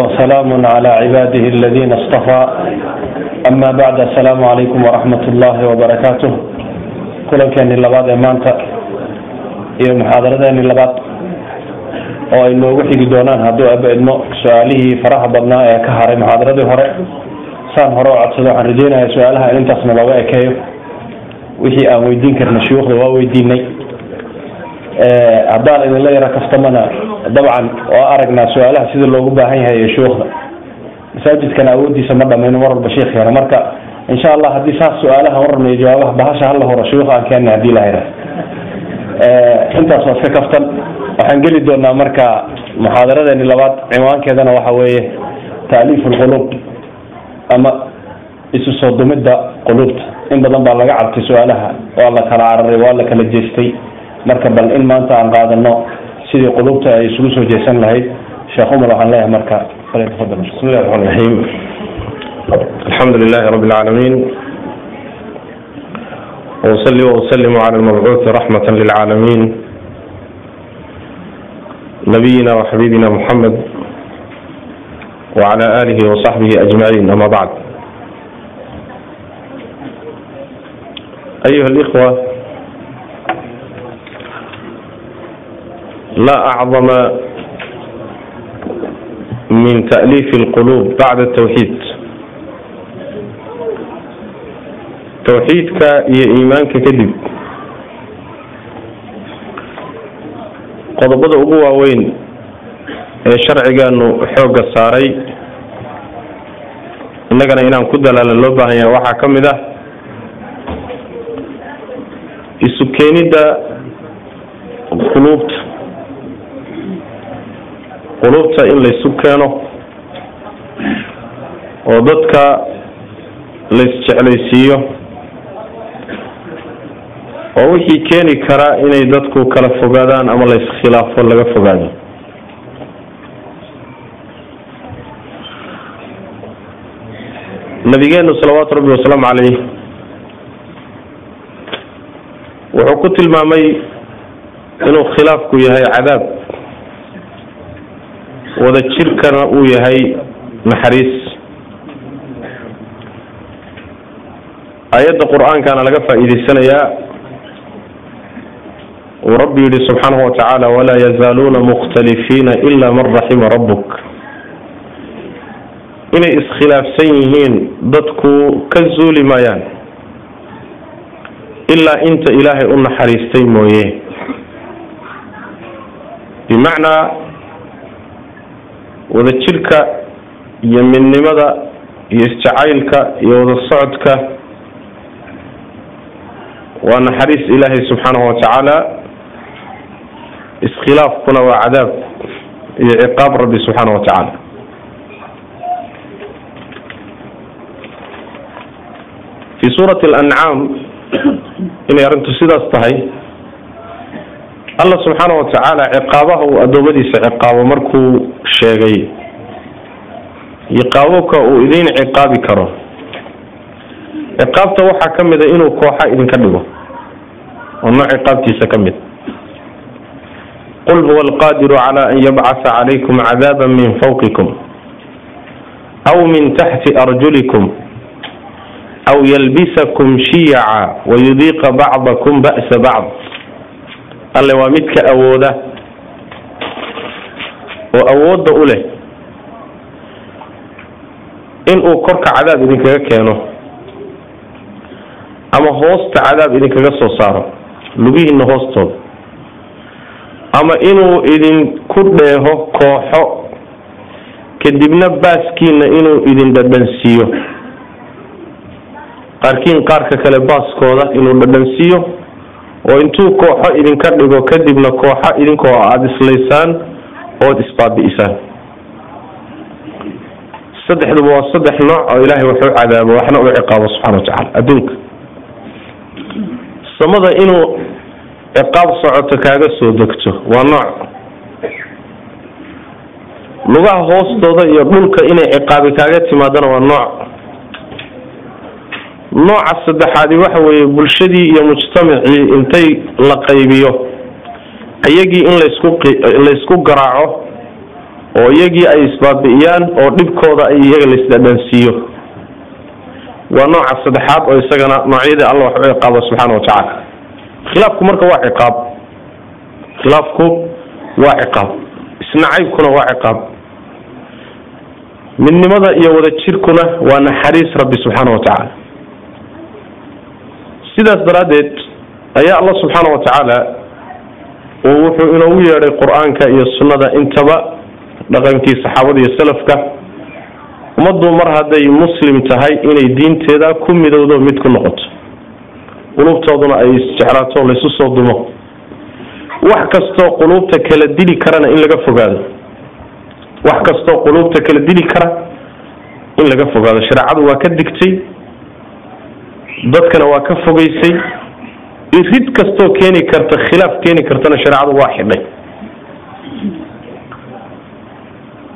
وسلام على عباده الذين اصطفى أما بعد السلام عليكم ورحمة الله وبركاته kulankeeni labaad ee maanta iyo muxaadaradeeni labaad oo ay noogu xigi doonaan hadduu aba idmo su-aalihii faraha badnaa ee ka haray muxaadaradii hore saan hore oo codsada waxaan rajeynayaa su-aalaha in intaasna looga ekeeyo wixii aan weydiin karna shuyuukhda waa weydiinay haddaan idinla yara kaftamana dabcan waa aragnaa su'aalaha sida loogu baahan yahay ee shuyuukhda masaajidkana awoodiisa ma dhamayno mar walba sheikh yara marka insha allah haddii saas su'aalaha wararna iyo jawaabaha bahasha hala horo shuyuukh aan keenay haddii la hayra intaas waa iska kaftan. Waxaan geli doonaa marka muxaadaradeeni labaad. Cinwaankeedana waxa weeye taaliif lquluub ama isu soo dumidda quluubta. In badan baa laga cabtay su'aalaha. Waa la kala cararay waa la kala jeestay marka bal in maanta aan qaadano sidii quluubta ay isugu soo jeesan lahayd sheekh umar waxaan leeyahay marka falyatafadal bismi llahi raxmaan raxiim الحمد لله رب العالمين وأصلي وأسلم على المبعوث رحمة للعالمين نبينا وحبيبنا محمد وعلى آله وصحبه أجمعين أما بعد أيها الإخوة laa acdama min taaliifi lquluub bacda tawxiid tawxiidka iyo iimaanka kadib qodobada ugu waaweyn ee sharcigeenu xoogga saaray innagana inaan ku dalaalan loo baahan yahay waxaa ka mid ah isu keenidda quluubta quluubta in laysu keeno oo dadka laysjeclaysiiyo oo wixii keeni karaa inay dadku kala fogaadaan ama la iskhilaafo laga fogaado. Nabigeenu salawaatu rabbi wasalaamu caleyh wuxuu ku tilmaamay inuu khilaafku yahay cadaab wada jirkana uu yahay naxariis. Aayadda qur'aankana laga faa'iidaysanayaa uu rabbi yihi subxaanahu watacaala walaa yazaaluuna mukhtalifiina ila man raxima rabbuk. Inay iskhilaafsan yihiin dadku ka zuuli maayaan ilaa inta ilaahay u naxariistay mooye. Bimacnaa wada jirka iyo midnimada iyo isjacaylka iyo wada socodka waa naxariis ilaahay subxaanahu watacaala iskhilaafkuna waa cadaab iyo ciqaab rabbi subxaana wa tacaala. Fii suurati alancaam inay arrintu sidaas tahay allah subxaana wa tacaala ciqaabaha uu addoommadiisa ciqaabo markuu sheegay. Ciqaabobka uu idiin ciqaabi karo. Ciqaabta waxaa ka mid a inuu kooxa idinka dhigo. Oo nooc ciqaabtiisa ka mid. Qul huwa alqadiru cala an yabcasa calaykum cadaaba min fawqikum aw min taxti arjulikum aw yalbisakum shiyaca wayudiiqa bacdakum ba'sa bacd alle waa midka awooda oo awoodda u leh inuu korka cadaab idinkaga keeno ama hoosta cadaab idinkaga soo saaro lugihiina hoostooda ama inuu idinku dheeho kooxo kadibna baaskiina inuu idin dhadhansiiyo. Qaarkiin qaarka kale baaskooda inuu dhadhansiiyo oo intuu kooxo idinka dhigo kadibna kooxo idinkoo aada islaysaan ood isbaabi'isaan. Saddexduba waa saddex nooc oo ilaahay waxu cadaabo waxna u ciqaabo subxana watacala adduunka. Samada inuu ciqaab socoto kaaga soo degto waa nooc. Lugaha hoostooda iyo dhulka inay ciqaabi kaaga timaadana waa nooc nooca saddexaadi waxa weeye bulshadii iyo mujtamacii intay la qaybiyo iyagii in laysku garaaco oo iyagii ay isbaabi'iyaan oo dhibkooda ay iyaga laisdhadhansiiyo waa nooca saddexaad oo isagana noocyadii alla wax u ciqaabo subxaana wa tacaala. Khilaafku marka waa ciqaab. Khilaafku waa ciqaab. Isnacaybkuna waa ciqaab. Midnimada iyo wada jirkuna waa naxariis rabbi subxaana wa tacaala sidaas daraaddeed ayaa allah subxaana wa tacaala uu wuxuu inoogu yeedhay qur'aanka iyo sunnada intaba dhaqankii saxaabada iyo salafka. Ummaddu mar hadday muslim tahay inay diinteeda ku midowdo mid ku noqoto. Qulubtooduna ay isjeclaato laysu soo dumo wax kastoo quluubta kala dili karana in laga fogaado. Wax kastoo quluubta kala dili kara in laga fogaado. Shareecadu waa ka digtay dadkana waa ka fogeysay. Irid kastoo keeni karta khilaaf keeni kartana shareecadu waa xidhay.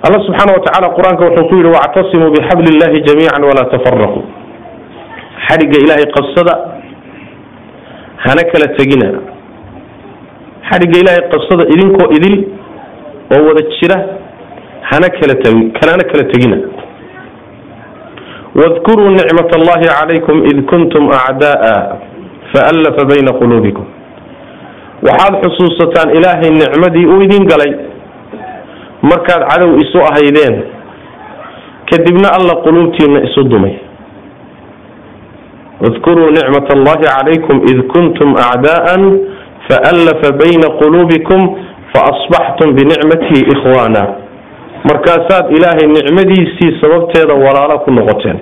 Alla subxaana wa tacaala qur'aanka wuxuu ku yidhi wactasimuu bixabli illahi jamiica walaa tafaraquu xadhigga ilaahay qabsada hana kala tegina. Xadhigga ilaahay qabsada idinkoo idil oo wada jira hana kala tegi kanana kala tegina wadkuruu nicmat allahi calaykum id kuntum acda'a faallafa bayna quluubikum waxaad xusuusataan ilaahay nicmadii uu idin galay. markaad cadow isu ahaydeen kadibna alla quluubtiina isu dumay. wadkuruu nicmat allahi calaykum id kuntum acdaa'an faallafa bayna quluubikum faasbaxtum binicmatihi ikhwaana markaasaad ilaahay nicmadiisii sababteeda walaalo ku noqoteen.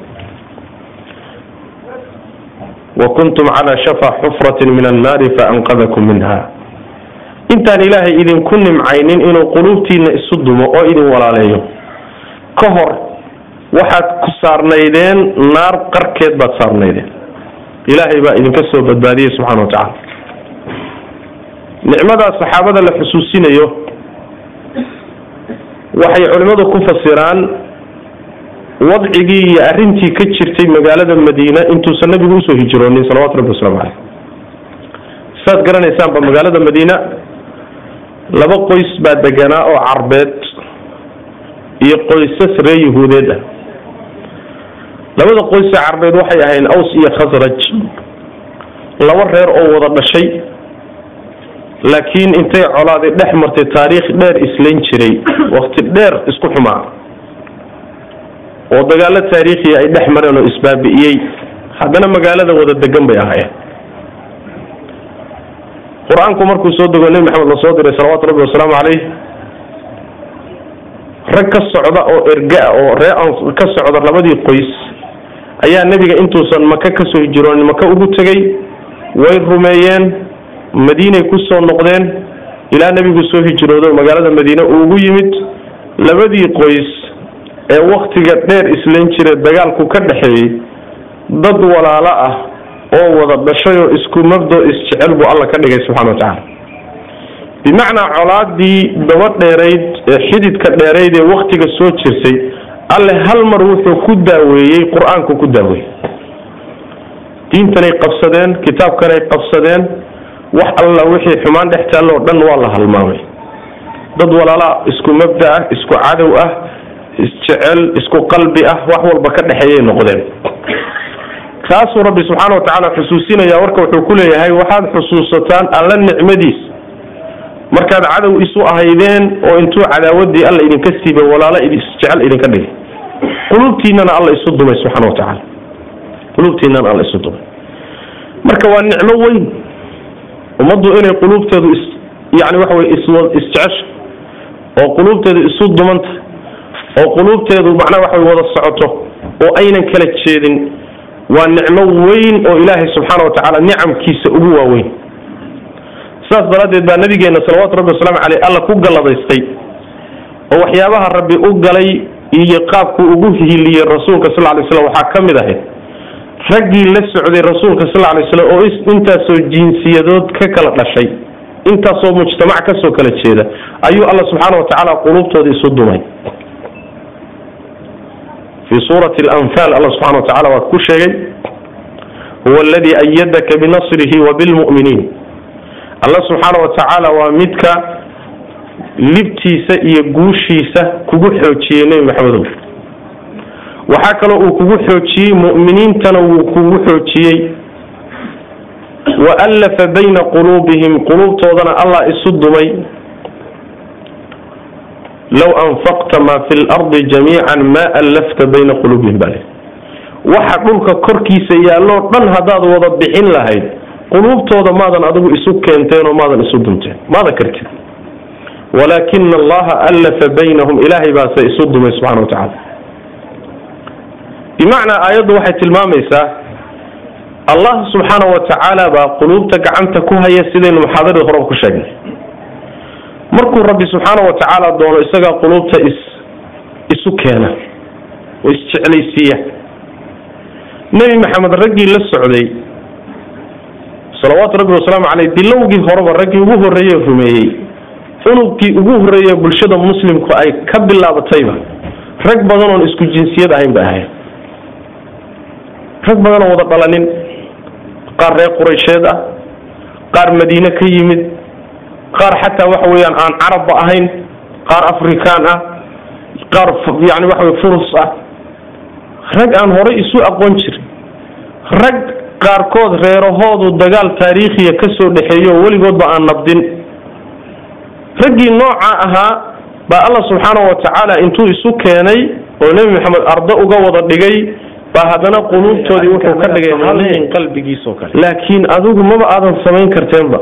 Wa kuntum calaa shafa xufratin min annaari faanqadakum minha. Intaan ilaahay idinku nimcaynin inuu quluubtiina isu dumo oo idin walaaleeyo. Ka hor waxaad ku saarnaydeen naar qarkeed baad saarnaydeen. Ilaahay baa idinka soo badbaadiyey subxana wa tacala nicmadaa saxaabada la xusuusinayo waxay culimmadu ku fasiraan wadcigii iyo arrintii ka jirtay magaalada madiina intuusan nabigu u soo hijroonin salawatu rabbi waslamu caleyh saad garanaysaanba magaalada madiina laba qoys baa deganaa oo carbeed iyo qoysas reer yahuudeed ah. Labada qoysa carbeed waxay ahayn aws iyo khasraj laba reer oo wada dhashay laakiin intay colaaday dhex martay taariikh dheer islayn jiray wakti dheer isku xumaa oo dagaalo taariikhiya ay dhex mareen oo isbaabi'iyey haddana magaalada wada degan bay ahaayeen. Qur'aanku markuu soo dego nebi maxamed la soo diray salawaatu rabbi wasalaamu caleyh rag ka socda oo ergaa oo ree ka socda labadii qoys ayaa nebiga intuusan maka ka soo hijroonin maka ugu tegey way rumeeyeen madiinay ku soo noqdeen ilaa nebigu soo hijroodo magaalada madiine uu ugu yimid labadii qoys ee waktiga dheer islayn jira dagaalku ka dhexeeyey dad walaalo ah oo wada dhashay oo isku mabdo isjecel buu alla ka dhigay subxana wa tacaala bimacnaa colaadii daba dheerayd ee xididka dheerayd ee waktiga soo jirsay alle hal mar wuxuu ku daaweeyey qur'aanku ku daaweeyey. Diintanay qabsadeen kitaabkanay qabsadeen wax alla wixii xumaan dhex taalloo dhan waa la halmaamay. Dad walaala isku mabda ah isku cadow ah isjecel isku qalbi ah wax walba ka dhexeeyay noqdeen. Kaasuu rabbi subxaana wa tacaala xusuusinaya warka wuxuu ku leeyahay waxaad xusuusataan alla nicmadiis. Markaad cadow isu ahaydeen oo intuu cadaawadii alla idinka siibay walaalo isjecel idinka dhigay. Qulubtiinana alla isu dumay subxana wa tacaala. Qulubtiinana alla isu dumay. Marka waa nicmo weyn ummaddu inay quluubteedu is yani waxa weye is isjecesha oo quluubteedu isu dumanta oo quluubteedu macnaha waxa wada socoto oo aynan kala jeedin waa nicmo weyn oo ilaahay subxaana wa tacaala nicamkiisa ugu waaweyn. Saas daraaddeed baa nabigeena salawaatu rabbi wasalaamu caleyh alla ku galladaystay oo waxyaabaha rabbi u galay iyo qaabku ugu hiiliyey rasuulka sal lay slam waxaa ka mid ahayd raggii la socday rasuulka sal lay slam oo intaasoo jinsiyadood ka kala dhashay intaasoo mujtamac ka soo kala jeeda ayuu alla subxaana wa tacaala quluubtooda isu dumay. Fii suurati alanfaal alla subxana wa tacala waa ku sheegay huwa aladii ayadaka binasrihi wa bilmu'miniin alla subxaana wa tacaala waa midka libtiisa iyo guushiisa kugu xoojiyey nebi maxamedow waxaa kaloo uu kugu xoojiyey mu'miniintana wuu kugu xoojiyey. Wa allafa bayna quluubihim quluubtoodana allah isu dumay. Low anfaqta maa fi lardi jamiican maa allafta bayna quluubihim bale. Waxa dhulka korkiisa yaalloo dhan haddaad wada bixin lahayd quluubtooda maadan adigu isu keenteen oo maadan isu dunteen maadan kartid. Walaakina allaha allafa baynahum ilaahay baase isu dumay subxana wa tacaala bimacnaa aayaddu waxay tilmaamaysaa allah subxaana wa tacaala baa quluubta gacanta ku haya sidaynu muxaadaradii horeba ku sheegnay. Markuu rabbi subxaana wa tacaala doono isagaa quluubta is isu keena oo isjeclaysiiya nebi maxamed raggii la socday salawaatu rabbi wasalaamu caleyh bilowgii horeba raggii ugu horreeyey rumeeyey unugkii ugu horreeye bulshada muslimku ay ka bilaabatayba rag badan oon isku jinsiyad ahayn bay ahayn rag badan wada dhalanin. Qaar reer quraysheed ah qaar madiine ka yimid qaar xataa waxa weeyaan aan carabba ahayn qaar afrikaan ah qaar yani waxa wey furus ah. Rag aan horay isu aqoon jirin. Rag qaarkood reerahoodu dagaal taariikhiya ka soo dhexeeyo oo weligoodba aan nabdin. Raggii nooca ahaa baa allah subxaana wa tacaala intuu isu keenay oo nebi maxamed ardo uga wada dhigay baa haddana quluubtoodii wuxuu ka dhigay qalbigiisoo kale. Laakiin adigu maba aadan samayn karteenba.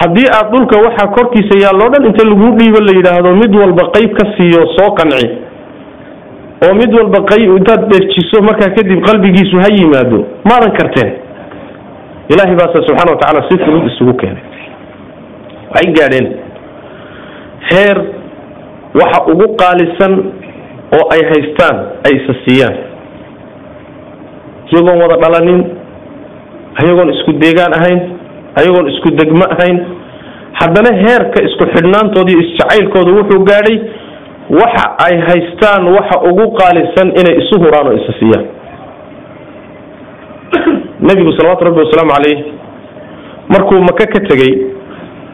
Haddii aad dhulka waxaa korkiisa yaalloo dhan inta lagu dhiibo la yidhaahdo mid walba qayb ka siiyo soo qanci. Oo mid walba qayb intaad dherjiso markaa kadib qalbigiisu ha yimaado maadan karteen. Ilaahay baase subxana wa tacaala si fudud isugu keenay. Waxay gaadheen heer waxa ugu qaalisan oo ay haystaan ay isa siiyaan iyagoon wada dhalanin ayagoon isku deegaan ahayn ayagoon isku degmo ahayn. Haddana heerka isku xidhnaantooda iyo isjacaylkooda wuxuu gaadhay waxa ay haystaan waxa ugu qaalisan inay isu huraan oo isa siiyaan. Nebigu salawaatu rabbi wasalaamu caleyh markuu maka ka tegey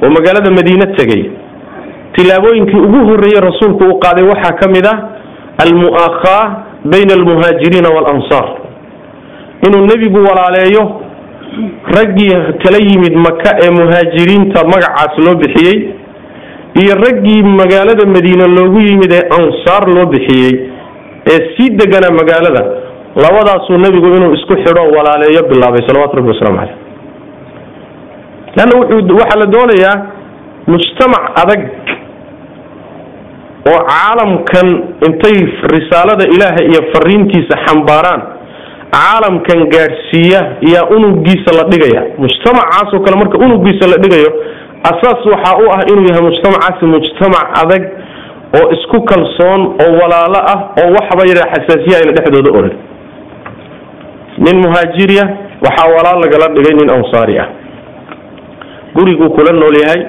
oo magaalada madiine tegey tilaabooyinkii ugu horreeyey rasuulku uu qaaday waxaa ka mid ah almu'akhaa bayna almuhaajiriina waalansaar inuu nebigu walaaleeyo raggii tala yimid maka ee muhaajiriinta magacaas loo bixiyey iyo raggii magaalada madiine loogu yimid ee ansaar loo bixiyey ee sii deganaa magaalada labadaasuu nebigu inuu isku xidho walaaleeyo bilaabay salawatu rabbi waslamu caleyh leanna waxaa la doonayaa mujtamac adag oo caalamkan intay risaalada ilaahay iyo fariintiisa xambaaraan caalamkan gaadhsiiya yaa unugiisa la dhigaya. Mujtamacaasoo kale marka unugiisa la dhigayo asaas waxaa u ah inuu yahay mujtamacaasi mujtamac adag oo isku kalsoon oo walaalo ah oo waxba yadha xasaasiya ayna dhexdooda oran nin muhaajiriya waxaa walaal lagala dhigay nin ansaari ah. Guriguu kula nool yahay.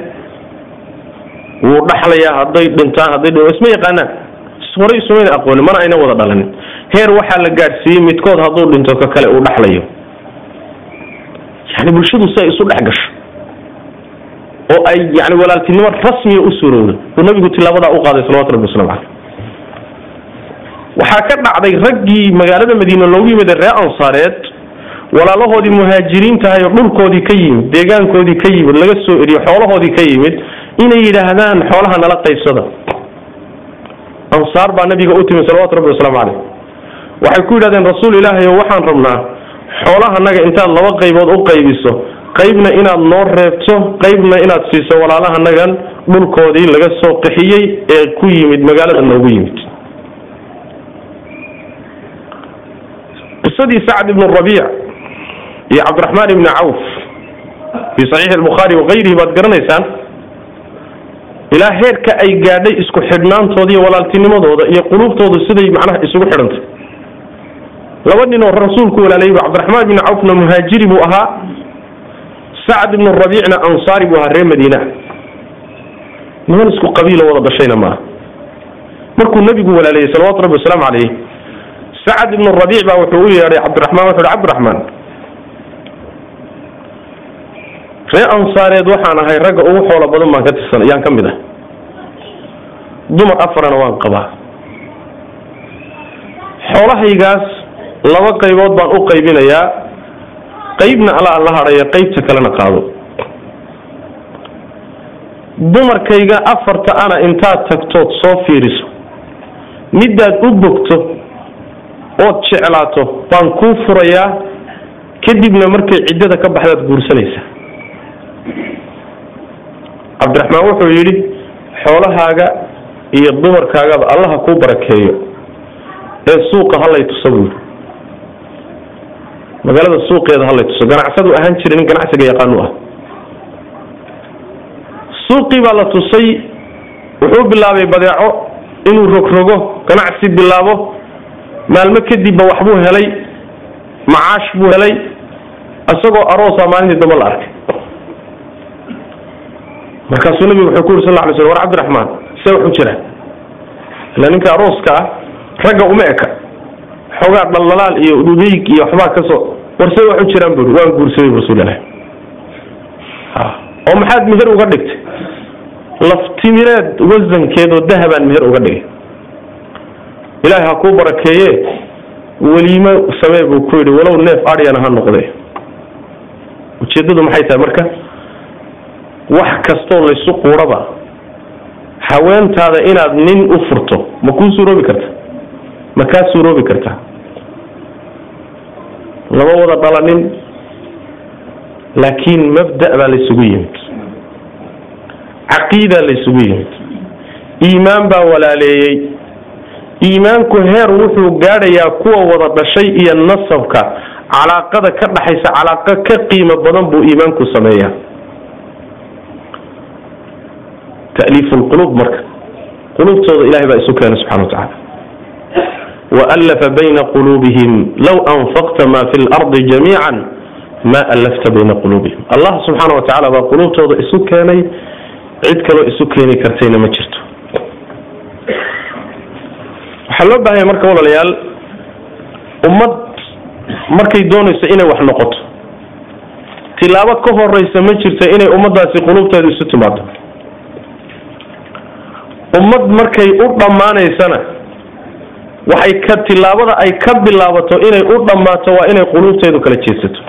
Wuu dhaxlayaa hadday dhintaan hadday isma yaqaanaan. Horay isumayna aqoonin mana ayna wada dhalanin heer waxaa la gaadhsiiyey midkood hadduu dhinto ka kale uu dhaxlayo. Yani bulshadu si ay isu dhex gasho. Oo ay yani walaaltinimo rasmiya u suurowda. Buu nabigu tilaabadaa u qaaday salawatu rabbi waslamu caleyh waxaa ka dhacday raggii magaalada madiine loogu yimid reer ansaareed. Walaalahoodii muhaajiriintahay oo dhulkoodii ka yimid deegaankoodii ka yimid laga soo eriyo xoolahoodii ka yimid inay yidhaahdaan xoolaha nala qaybsada. Ansaar baa nabiga u timi salawatu rabbi wasalaamu caleyh waxay ku yidhahdeen rasuul ilaahay o waxaan rabnaa xoolahanaga intaad laba qaybood u qaybiso. Qaybna inaad noo reebto qaybna inaad siiso walaalahanagan dhulkoodii laga soo qixiyey ee ku yimid magaalada noogu yimid. Qisadii sacd ibn rabiic iyo cabdiraxmaan ibni cawf fii saxiixi albukhaari wakayrihi baad garanaysaan ilaa heerka ay gaadhay isku xidhnaantooda iyo walaaltinimadooda iyo quluubtoodu siday macnaha isugu xidhantay laba nin oo rasuulku walaalayay cabdiraxmaan ibni cawfna muhaajiri buu ahaa. Sacd ibnu rabiicna ansaari buu ahaa reer madiina. Niman isku qabiilo wada dhashayna maaha markuu nebigu walaalayay salawatu rabbi wasalaamu caleyh sacd ibnu rabiic baa wuxuu u yeedhay cabdiraxmaan wuxu uhi cabdiraxmaan ree ansaareed waxaan ahay ragga ugu xoolo badan baan ka tirsan yaan ka mid ah. Dumar afarana waan qabaa. Xoolahaygaas laba qaybood baan u qaybinayaa. Qaybna alla la hadhaya qaybta kalena qaado. Dumarkayga afarta ana intaad tagtood soo fiiriso midaad u bogto ood jeclaato baan kuu furayaa kadibna markay ciddada ka baxdaad guursanaysaa cabdiraxmaan wuxuu yidhi xoolahaaga iyo dumarkaagaba allaha kuu barakeeyo. Ee suuqa halay tuso buu yidhi magaalada suuqeeda halay tuso. Ganacsadu ahaan jira nin ganacsiga yaqaanu ah. Suuqii baa la tusay wuxuu bilaabay badeeco inuu rogrogo ganacsi bilaabo maalmo kadibba waxbuu helay macaash buu helay isagoo aroosa maalintii dambe la arkay. Markaasuu nabigu wuxuu ku yuri sal ly sl war cabdiraxmaan see waxu jira. Ila ninka arooska ah ragga uma eka xoogaa dhaldhalaal iyo ududeyg iyo waxbaa ka soo see waxu jiraan bui waan guursaday rasuulilah oo maxaad meher uga dhigtay? Laftimireed wasankeed oo dahabaan meher uga dhigay. Ilaahay ha kuu barakeeye weliimo samee buu ku yidhi walow neef aryana ha noqde ujeeddadu maxay tahay marka? Wax kastoo laysu quuraba. Haweentaada inaad nin u furto ma kuu suuroobi karta ma kaa suuroobi kartaa lama wada dhalanin laakiin mabda baa laysugu yimid. Caqiidaa laysugu yimid. Iimaan baa walaaleeyey. Iimaanku heer wuxuu gaadhayaa kuwa wada dhashay iyo nasabka. Calaaqada ka dhaxaysa calaaqo ka qiimo badan buu iimaanku sameeyaa. Ta'liifu lquluub marka. Quluubtooda ilahay baa isu keenay subxana wa tacaala waallafa bayna quluubihim low anfaqta ma fi lardi jamiica ma allafta bayna quluubihim allah subxaana wa tacala baa quluubtooda isu keenay cid kaloo isu keeni kartayna ma jirto waxaa loo baahanya marka walaalayaal ummad markay doonayso inay wax noqoto tilaabo ka horeysa ma jirto inay ummaddaasi quluubteedu isu timaado ummad markay u dhammaanaysana waxay ka tilaabada ay ka bilaabato inay u dhammaato waa inay quluubteedu kala jeesato.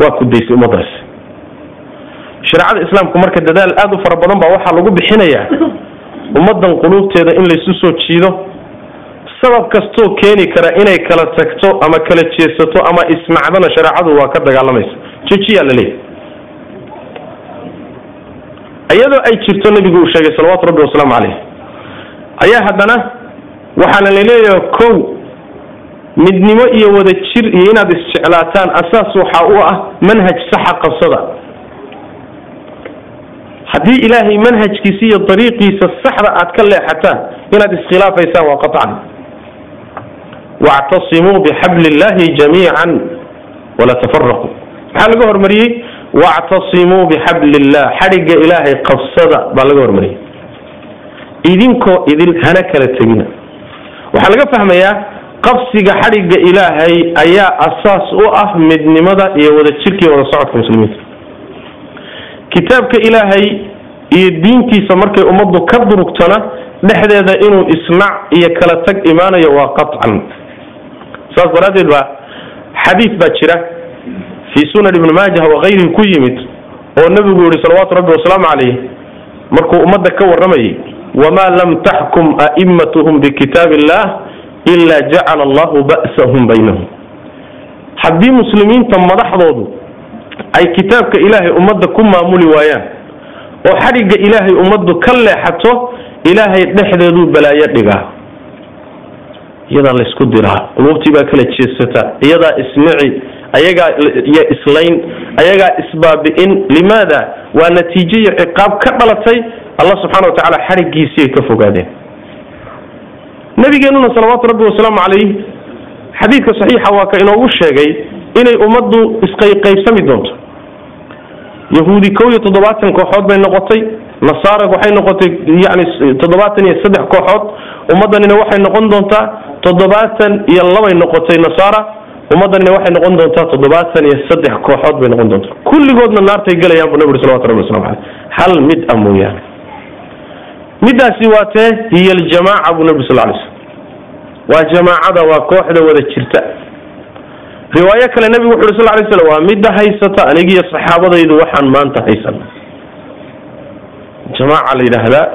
Waa kudaysay ummadaasi shareecada islaamku marka dadaal aada u fara badan baa waxaa lagu bixinayaa ummaddan quluubteeda in laysu soo jiido. Sabab kastoo keeni kara inay kala tagto ama kala jeesato ama isnacdana shareecadu waa ka dagaalamaysa jojiyaa la leeyahy iyadoo ay jirto nabigu uu sheegay salawaatu rabbi wasalaamu caleyh ayaa haddana waxaana la leeyahay kow midnimo iyo wada jir iyo inaad isjeclaataan asaas waxaa u ah manhaj saxa qabsada. Haddii ilaahay manhajkiisa iyo dariiqiisa saxda aad ka leexataan inaad iskhilaafaysaan waa qacan wactasimuu bixabli illahi jamiican walaa tafaraquu maxaa laga hormariyey? Wactasimuu bixabli illah xadhigga ilaahay qabsada baa laga hormariyey. Idinkoo idin hana kala tegina waxaa laga fahmayaa qabsiga xadhigga ilaahay ayaa asaas u ah midnimada iyo wada jirkii wada socodka muslimiinta. Kitaabka ilaahay iyo diintiisa markay ummaddu ka durugtana dhexdeeda inuu isnac iyo kala tag imaanayo waa qaطcan saas daraaddeed baa xadiid baa jira fii sunan ibni maajah wakayrihi ku yimid oo nebigu yihi salawaatu rabbi wasalaamu calayh markuu ummadda ka warramayay wamaa lam taxkum a'immatuhum bikitaab illah ila jacala allahu ba'sahum baynahum haddii muslimiinta madaxdoodu ay kitaabka ilaahay ummadda ku maamuli waayaan oo xadhigga ilaahay ummaddu ka leexato ilaahay dhexdeeduu balaayo dhigaa iyadaa laysku diraa quluubtii baa kala jeesata iyadaa isnici ayagaa iyo islayn ayagaa isbaabi'in. Limaada? Waa natiijo iyo ciqaab ka dhalatay allah subxana wa tacaala xadhiggiisiay ka fogaadeen. Nabigeenuna salawaatu rabbi wasalaamu calayh xadiidka saxiixa waa ka inoogu sheegay inay ummaddu isqayqaybsami doonto. Yahuudi kow iyo toddobaatan kooxood bay noqotay nasaara waxay noqotay yani toddobaatan iyo saddex kooxood ummaddanina waxay noqon doontaa toddobaatan iyo labay noqotay nasaara ummaddanina waxay noqon doontaa toddobaatan iyo saddex kooxood bay noqon doontaa. Kulligoodna naartay gelayaan bu nabi uri salawatu rabbi waslamu caleyh hal mid a mooyaane midaasi waa tee hiya aljamaaca buu nabi sal lay slm waa jamaacada waa kooxda wada jirta. Riwaayo kale nebigu wuxu uri sal lay slam waa midda haysata anigiyo saxaabadaydu waxaan maanta haysan. Jamaaca la yidhaahdaa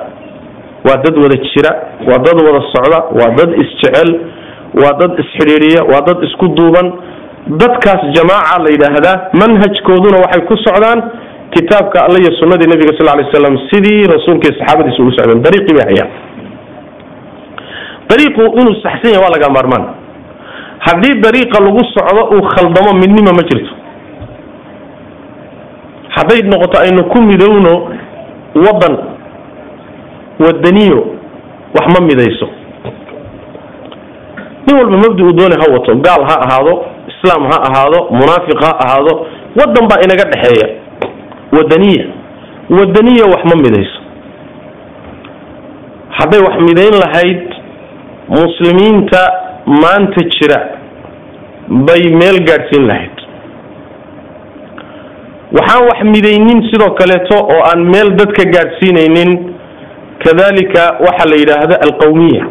waa dad wada jira waa dad wada socda waa dad isjecel waa dad isxidhiidhiya waa dad isku duuban. Dadkaas jamaaca la yidhaahdaa manhajkooduna waxay ku socdaan kitaabka alle iyo sunnadii nabiga sal lay slam sidii rasuulkii saxaabadiisa ugu socdeen. Dariiqii bay hayaan dariiqu inuu saxsan yahay waa laga maarmaan. Haddii dariiqa lagu socdo uu khaldamo midnima ma jirto. Hadday noqoto aynu ku midowno waddan wadaniyo wax ma midayso. Nin walba mabdi uu doonay ha wato gaal ha ahaado islaam ha ahaado munaafiq ha ahaado waddan baa inaga dhexeeya wadaniya. Wadaniya wax ma midayso. Hadday wax midayn lahayd muslimiinta maanta jira bay meel gaadhsiin lahayd. Waxaan wax midaynin sidoo kaleeto oo aan meel dadka gaadhsiinaynin kadalika waxaa la yidhaahda alqawmiya.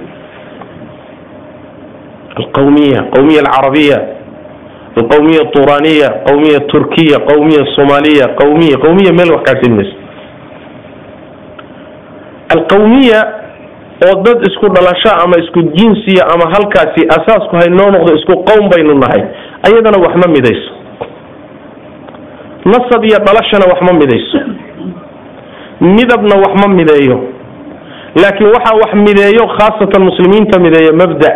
Alqawmiya qawmiya alcarabiya alqawmiya turaniya qawmiya turkiya qawmiya somaaliya qawmiya qawmiya meel wax gaadhsiin mayso alqawmiya oo dad isku dhalasho ama isku jinsiya ama halkaasi asaasku haynoo noqdo isku qowm baynu nahay ayadana wax ma midayso. Nasab iyo dhalashana wax ma midayso. Midabna wax ma mideeyo. Laakiin waxaa wax mideeyo khaasatan muslimiinta mideeya mabda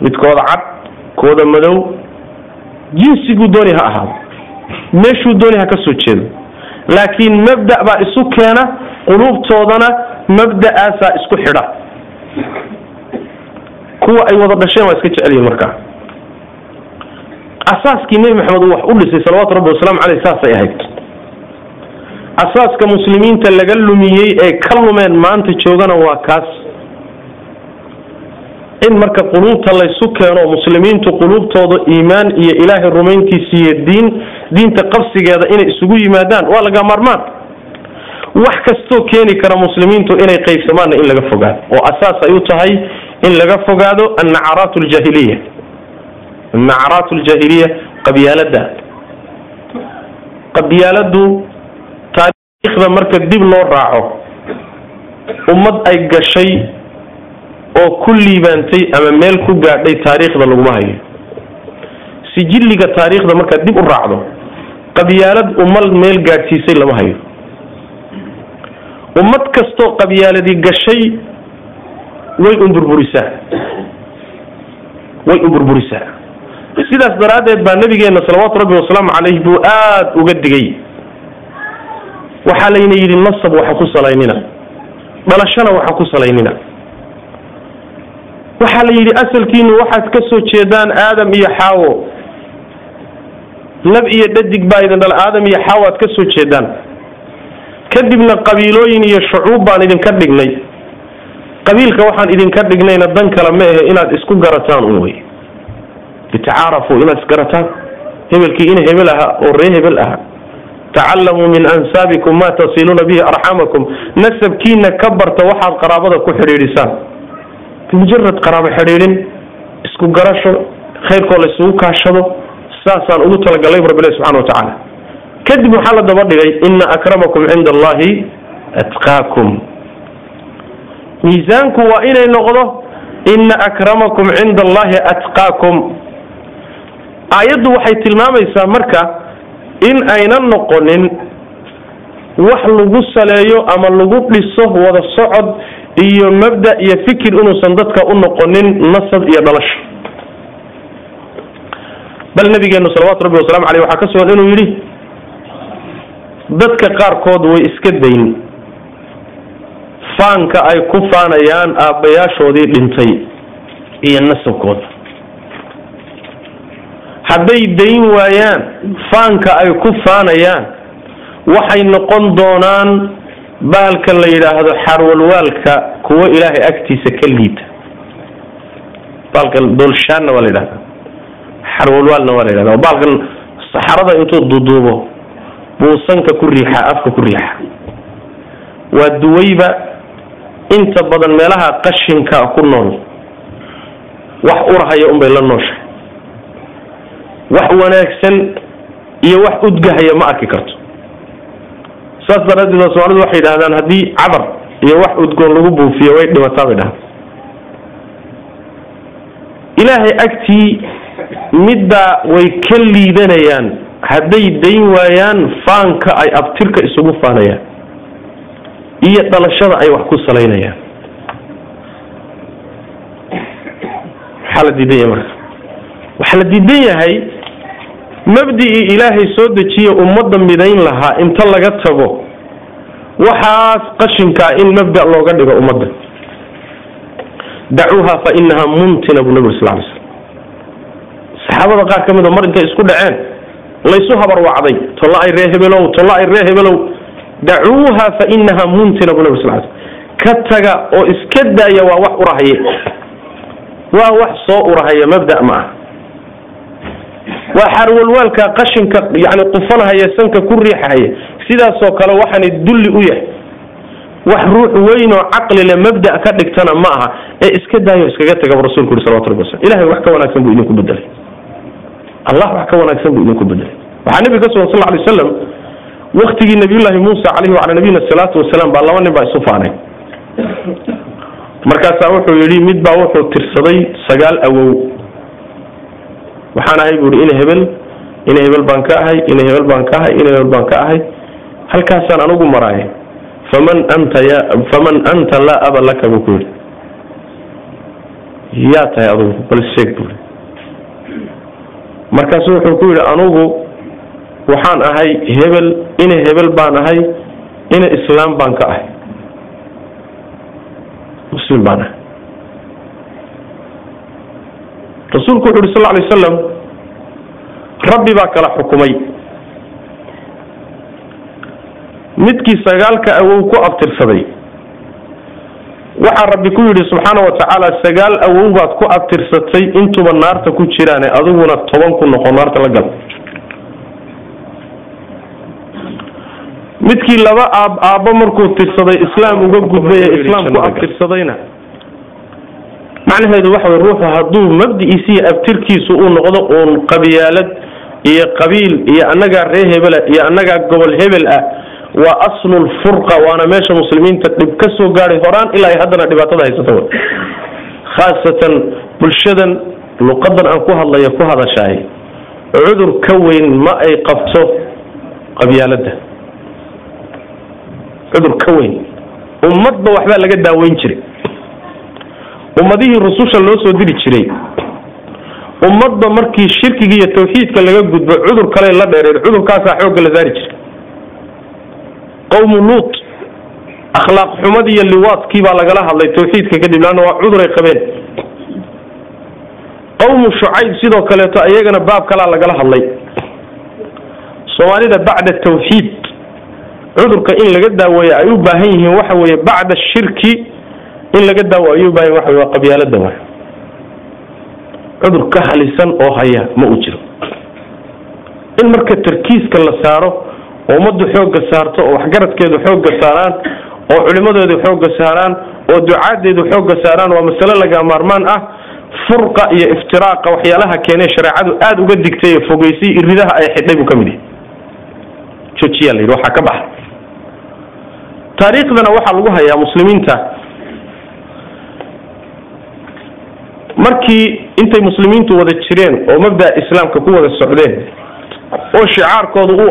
midkooda cad kooda madow jinsiguu dooni ha ahaado. Meeshuu dooni ha ka soo jeedo. Laakiin mabda baa isu keena quluubtoodana mabda'aasaa isku xidha. Kuwa ay wada dhasheen waa iska jecelyihin markaa asaaskii nebi maxamed uu wax u dhisay salawaatu rabbi wasalaamu caleyh saasay ahayd. Asaaska muslimiinta laga lumiyey ee ka lumeen maanta joogana waa kaas in marka quluubta laysu keeno muslimiintu quluubtooda iimaan iyo ilaahay rumayntiisa iyo diin diinta qabsigeeda inay isugu yimaadaan waa laga maarmaan. Wax kastoo keeni kara muslimiintu inay qaybsamaanna in laga fogaado oo asaas ay u tahay in laga fogaado annacaraat ljahiliya annacaraat ljahiliya qabyaalada qabyaaladu taariikhda marka dib loo raaco ummad ay gashay oo ku liibaantay ama meel ku gaadhay taariikhda laguma hayo. Sijilliga taariikhda markaad dib u raacdo qabyaalad ummal meel gaadhsiisay lama hayo. Ummad kastoo qabyaaladii gashay way unburburisaa way unburburisaa sidaas daraaddeed baa nabigeena salawaatu rabbi wasalaamu caleyh buu aada uga digay. Waxaa layna yidhi nasab waxa ku salaynina. Dhalashana waxa ku salaynina waxaa la yidhi asalkiinu waxaad ka soo jeedaan aadam iyo xaawo. Lab iyo dhadig baa idin dhala aadam iyo xaawo aad ka soo jeedaan. Kadibna qabiilooyin iyo shucuub baan idinka dhignay. Qabiilka waxaan idinka dhignayna dan kale ma ahe inaad isku garataan un wey litacaarafuu inaad isgarataan hebelkii in hebel ahaa oo ree hebel ahaa. Tacallamuu min ansaabikum ma tasiluuna bihi arxamakum. Nasabkiina ka barta waxaad qaraabada ku xidhiidhisaan bimujarad qaraabo xidhiidhin isku garasho khayrkoo la isugu kaashado saasaan ugu talagalay bu rabbilahi subxana watacaala kadib waxaa la daba dhigay ina akramakum cinda allahi atqaakum. Miisaanku waa inay noqdo ina akramakum cinda allahi atqaakum. Aayaddu waxay tilmaamaysaa marka in aynan noqonin wax lagu saleeyo ama lagu dhiso wada socod iyo mabda iyo fikir inuusan dadka u noqonin nasab iyo dhalasho bal nabigeenu salawaatu rabbi wasalamu aleyh waxaa ka sugan inuu yidhi dadka qaarkood way iska dayn. Faanka ay ku faanayaan aabbayaashoodii dhintay iyo nasabkooda. Hadday dayn waayaan faanka ay ku faanayaan waxay noqon doonaan baalka la yidhaahdo xarwalwaalka kuwo ilaahay agtiisa ka liita baalka doolshaanna waa la yidhahda xarwalwaalna waa la yidhahda baalkan saxarada intuu duduubo buu sanka ku riixaa afka ku riixa waa duwayba inta badan meelaha qashinka ku nool wax urahaya unbay la nooshahay wax wanaagsan iyo wax udgahaya ma arki karto saas daraaddeed waa soomaalidu waxay yidhahdaan haddii cabar iyo wax udgoon lagu buufiyo way dhimataa bay dhahaan. Ilaahay agtii middaa way ka liidanayaan hadday dayn waayaan faanka ay abtirka isugu faanayaan iyo dhalashada ay wax ku salaynayaan. Maxaa la diidan yahay marka. Waxaa la diidan yahay mabdicii ilaahay soo dejiye ummadda midayn lahaa inta laga tago waxaas qashinkaa in mabda looga dhigo ummadda dacuuha fa inaha muntina buu nabig sal slam saxaabada qaar ka mida mar intay isku dhaceen laysu habarwacday tolla ay ree hebelow tolla ay ree hebelow dacuuha fa inaha muntina buu nabig sal ka taga oo iska daaya waa wax urahaye waa wax soo urahaya mabda ma ah waa xaarwalwaalka qashinka yani qufanahaya sanka ku riixahaya sidaasoo kale waxaanay dulli u yahay. Wax ruux weyn oo caqli le mabda ka dhigtana ma aha. Ee iska daayo iskaga tagaba rasulku yuri salawatu rabbi wasalam ilahay wax ka wanaagsan buu idinku bedelay allah wax ka wanaagsan buu idinku bedelay waxaa nabiga ka sugan sal ly wasalam waktigii nabiyullaahi muusa caleyhi wacala nabiyina salaatu wasalaam baa laba nin baa isu faanay. Markaasaa wuxuu yidhi mid baa wuxuu tirsaday sagaal awow waxaan ahay buuhi ina hebel ina hebel baan ka ahay ina hebel baan ka ahay ina hebel baan ka ahay. Halkaasaan anugu maraaya faman anta ya faman anta laa aba laka? buu ku yidhi. Yaa tahay adugu bal sheeg buui markaasu wuxuu ku yidhi anugu waxaan ahay hebel ina hebel baan ahay ina islaam baan ka ahay. Muslim baan ahay rasuulku wuxu uhi sal ly wasalam rabbi baa kala xukumay. Midkii sagaalka awow ku abtirsaday. Waxaa rabbi ku yidhi subxaana wa tacaala sagaal awow baad ku abtirsatay intuba naarta ku jiraane adiguna toban ku noqo naarta la gal midkii laba aab aabbo markuu tirsaday islaam uga gudbay ee islaamku abtirsadayna macnaheedu waxa way ruuxu hadduu mabdiciisa iyo abtirkiisu uu noqdo uun qabyaalad iyo qabiil iyo annagaa ree hebela iyo annagaa gobol hebel ah waa aslulfurqa waana meesha muslimiinta dhib ka soo gaadhay horaan ilaa ay haddana dhibaatada haysata khaasatan bulshadan luqadan aan ku hadlayo ku hadashahay cudur ka weyn ma ay qabto qabyaaladda. Cudur ka weyn. Ummadba waxbaa laga daaweyn jiray ummadihii rususha loo soo diri jiray. Ummadba markii shirkiga iyo tawxiidka laga gudbo cudur kale la dheereer cudurkaasaa xoogga la saari jiray. Qowmu luut akhlaaq xumadii iyo liwaadkii baa lagala hadlay tawxiidka kadib laanna waa cuduray qabeen. Qowmu shucayb sidoo kaleeto iyagana baab kalaa lagala hadlay. Soomaalida bacda tawxiid cudurka in laga daaweeya ay u baahan yihiin waxa weeye bacda shirki in laga daawo ayuu baahan waxa waa qabyaalada waay. Cudur ka halisan oo haya ma uu jiro. In marka tarkiiska la saaro oo ummaddu xoogga saarto oo waxgaradkeedu xoogga saaraan oo culimadeedu xoogga saaraan oo ducaadeedu xoogga saaraan waa masale laga maarmaan ah. Furqa iyo iftiraaqa waxyaalaha keenay shareecadu aada uga digtay ee fogeysay iridaha ay xidhay buu ka mid yahay. Joojiyaa la yidhi waxaa ka baxa. Taariikhdana waxaa lagu hayaa muslimiinta markii intay muslimiintu wada jireen oo mabda islaamka ku wada socdeen oo shicaarkooda u